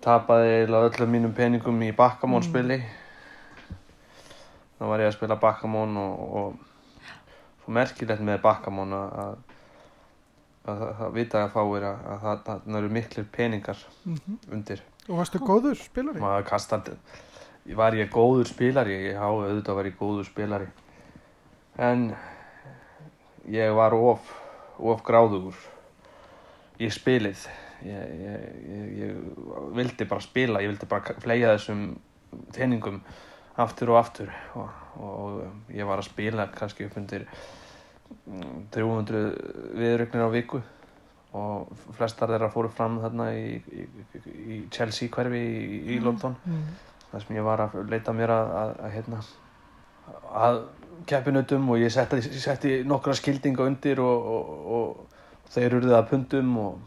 tapaði eiginlega öllum mínum peningum í Bakkamón spili þá var ég að spila Bakkamón og, og svo merkilegt með Bakkamón að, að, að það, vita að fáir að, að það, það eru miklir peningar Mm undir. Og varstu góður spilari? kastandi. Var ég góður spilari? Ég há auðvitað var ég góður spilari. En ég var of, of gráðugur í spilið. Ég, ég, ég, ég vildi bara spila ég vildi bara fleia þessum teiningum aftur og aftur. Og, og ég var að spila kannski upp undir 300 viðrögnir á viku og flestar þeirra fóru fram þarna í, í, í Chelsea hverfi í, í London Mm. þar sem ég var að leita mér að, að, að hérna að keppinutum og ég setti, ég setti nokkra skildinga undir og, og, og, og þeir eruðu að pundum og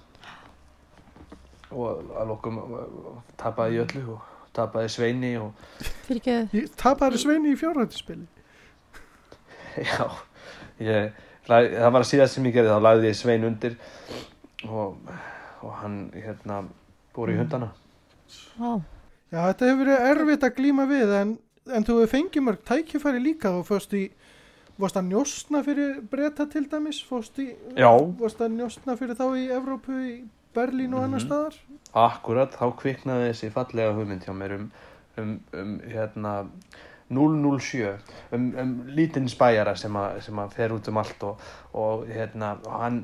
og að lokum tapaði ég öllu og tapaði Sveini og fyrir ekki Ég tapaði Sveini í fjárhættispili. já, ég, það var að síðast sem ég gerði þá lagði ég Svein undir og, og hann hérna búr í hundana á, Já, þetta hefur verið erfitt að glíma við en, en þú hefur fengið mörg tækifæri líka og fórst í, vorst að njóstna fyrir breyta til dæmis, fórst í, Já. vorst að njóstna fyrir þá í Evrópu, í Berlín og annar Mhm. staðar. Akkurat, þá kviknaði þessi fallega hugmynd hjá mér um, um, um hérna 007 um, um lítinn spæjara sem, a, sem að fer út um allt og, og hérna og hann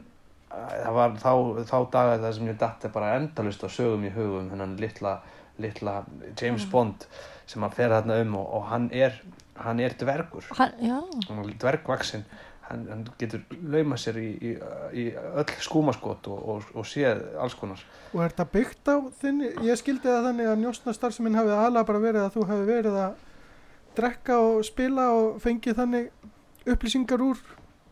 það var þá, þá dagar það sem ég datti bara endalust á sögum í hugum þennan litla, litla James Bond sem að fer þarna um og, og hann er hann er dvergur. Hann, já, hann er dvergvaksin hann, hann getur lauma sér í, í, í öll skúmaskot og, og, og séð alls konar. Og er þetta byggt á þinni, ég skildi það þannig að njóstna starfseminn hafið aðlega bara verið að þú hefði verið að drekka og spila og fengið þannig upplýsingar úr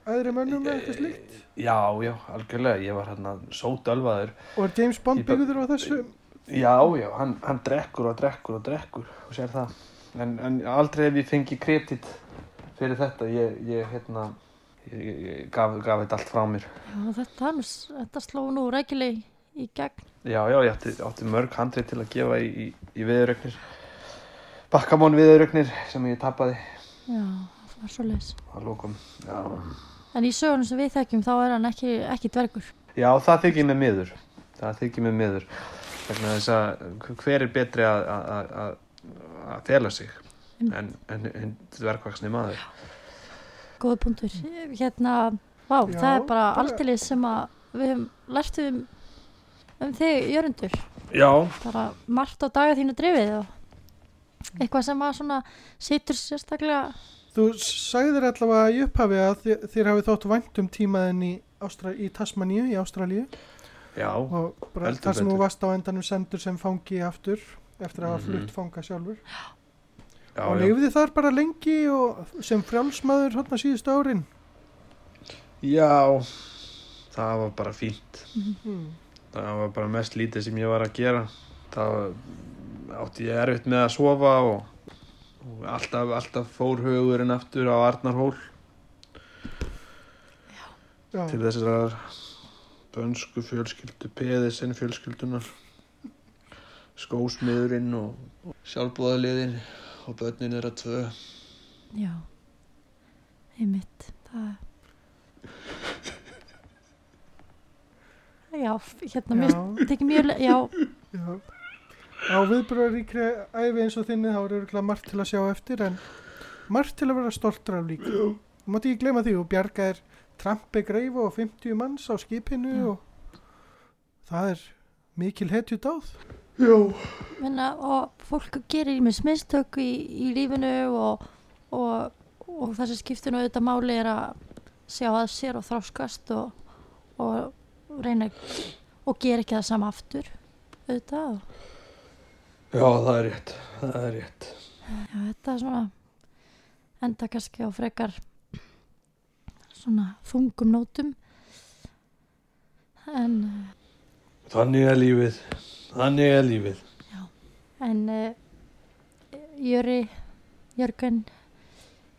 æðri mönnum eða eitthvað slíkt. Já, já, algjörlega, ég var hérna sótölvaður. Og er James Bond byggður á þessu? Já, já, hann, hann drekkur og drekkur og drekkur og sér það. En, en aldrei hef ég fengið kredit fyrir þetta. Ég, ég hérna, ég, ég, ég gaf, gaf þetta allt frá mér. já þetta, hann, þetta sló nú rækileg í gegn Já, já, ég átti, átti mörg handrið til að gefa í, í, í viðurögnir. Bakkamón viðurögnir sem ég tapaði já, það var svo leis að lókum. Já. en í sögunum sem við þekkjum þá er hann ekki, ekki dvergur Já, það þykir mig miður. Það þykir mig miður. Vegna þess að hver er betri að, að, að, að- að fela sig en, en, en dvergvaksni maður. góða punktur hérna, vá, Já, það er bara bara- aldeilis sem að við höfum lært um, um þig Jörundur Já. bara margt á daga þínu drifið og eitthvað sem að svona situr sérstaklega Þú sagðir allavega í upphafi að þér, þér hafið þótt vænt um tímaðin í, í Tasmaníu, í Ástralíu Já. og bara þar sem þú varst á endanum sendur sem fangi aftur eftir að hafa Mhm. flutt fanga sjálfur Já, og já. lifði þar bara lengi og sem frjálsmaður hérna síðustu árin já, það var bara fínt. hmm. Það var bara mest lítið sem ég var að gera. Það var- átti ég erfitt með að sofa og, og alltaf, alltaf fór hugurinn aftur á Arnarhól Já, til þessar dönsku fjölskyldu, peðisinn fjölskyldunar, skósmiðurinn og, og sjálfbóðaliðin og börnin er að tvö. já, einmitt það já, hérna mér Já. tekið mjög já, já. Á viðbröðaríkri æfi eins og þinni þá er örgulega margt til að sjá eftir en margt til að vera stoltur af líka þú mátti ekki glema því og bjarga er trampi greifu og 50 manns á skipinu Já. og það er mikil hetju dáð Já. Menna, og fólk gerir með smistök í, í lífinu og, og, og það sem skiptir nú auðvitað máli er að sjá að sér og þráskast og, og reyna og gera ekki það sama aftur auðvitað og Já, það er rétt. Það er rétt. já, þetta er svona enda kannski á frekar svona þungum nótum en Þannig er lífið. Þannig er lífið. en uh, Jöri Jörgen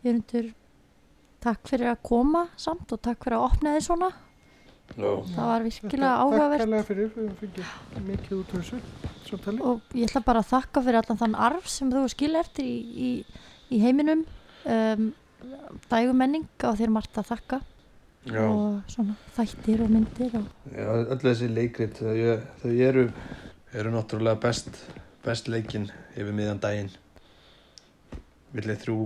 Jörgundur takk fyrir að koma samt og takk fyrir að opna þið svona Já. það var virkilega áhugavert Takk kærlega fyrir, við fengið mikið út úr þessu samtali. og ég ætla bara að þakka fyrir allan þann arf sem þú skilja eftir í, í, í heiminum um, dægumenning á þér margt að þakka Já. og svona þættir og myndir og Já, öll þessi leikrit, þau, þau eru, eru náttúrulega best, best leikinn yfir miðan daginn. Villið þrjú,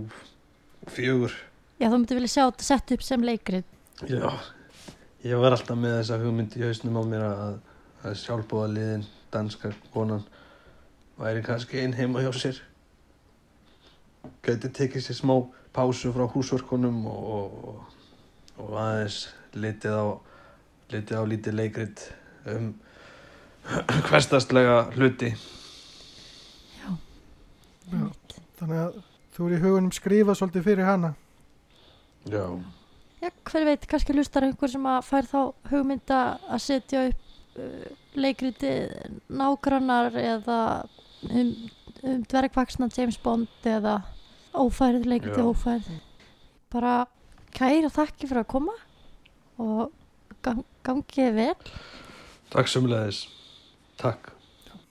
fjögur. já þú myndir vilja sjá þetta sett upp sem leikrið Já, ég var alltaf með þessa hugmynd í hausnum á mér að, að sjálfbúða liðin, danska konan, væri kannski einn heima hjá sér. Gæti tekið sér smá pásu frá húsverkunum og, og, og aðeins litið á, litið á lítið leikrit um hverstastlega hluti. Já. Þannig að þú er í hugunum skrifa svolítið fyrir hana. Já, já hver veit, kannski lustar einhver sem að fær þá hugmynda að setja upp uh, leikriti nágrannar eða um, um dvergvaksna James Bond eða ófærið leikriti Já. ófærið bara kæra þakki fyrir að koma og gang, gangið vel takk sömulegis. Takk.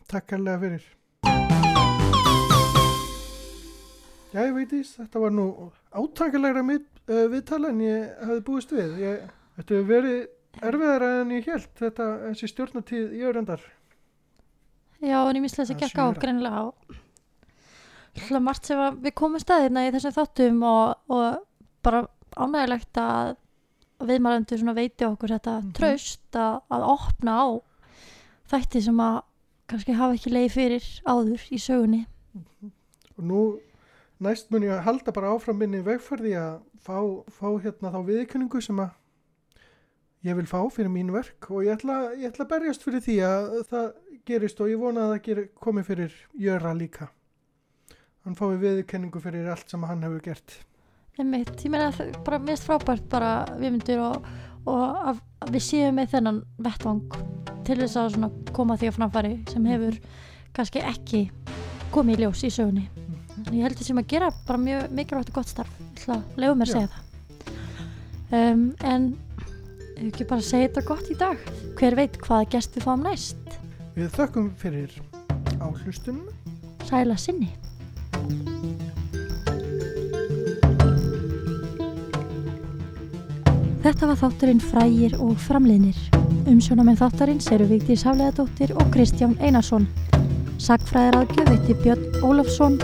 Takk kærlega fyrir. Já, ég veit ís, þetta var nú átakalega uh, viðtala en ég hafði búist við. Ég, þetta hefur verið erfiðara en ég held, þetta, þessi stjórnatíð í öðrandar. Já, en ég mislega þess að Það gekk á á Hljóða margt sem við komum staðirna í þessum þáttum og, og bara ánægilegt að viðmælendur veiti okkur þetta Mhm. traust að, að opna á þætti sem að kannski hafa ekki leið fyrir áður í sögunni Og nú næst mun ég að halda bara áfram minni vegferði að fá, fá hérna þá viðkynningu sem að ég vil fá fyrir mín verk og ég ætla, ég ætla að berjast fyrir því að það gerist og ég vona að það geri, komi fyrir Jöra líka. Hann fái viðkynningu fyrir allt sem hann hefur gert. Einmitt, ég meina bara mest frábært bara við myndir og, og að, að við séum með þennan vettvang til þess að koma því á framfæri sem hefur kannski ekki komið í ljós í sögunni ég held þessum að gera bara mjög mikilvægt og gott starf leiða mér að segja það um, en ef ekki bara segja þetta gott í dag hver veit hvaða gest við fáum næst Við þökkum fyrir áhlustunum. sæla sinni Þetta var þátturinn Frægir og Framliðnir. Umsjónamenn þáttarins eru Vigdís Hafleðadóttir og Kristján Einarsson. Sagfræðiraðgjöf veitti Björn Ólafsson,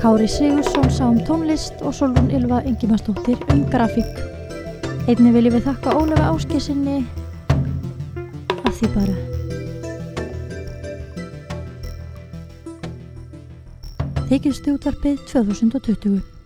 Kári Sigursson sá um tónlist og Solrún Ylva Engimarsdóttir um grafík. Einni viljum við þakka Ólafi Áskessinni að því bara. Þykist útvarpið 2020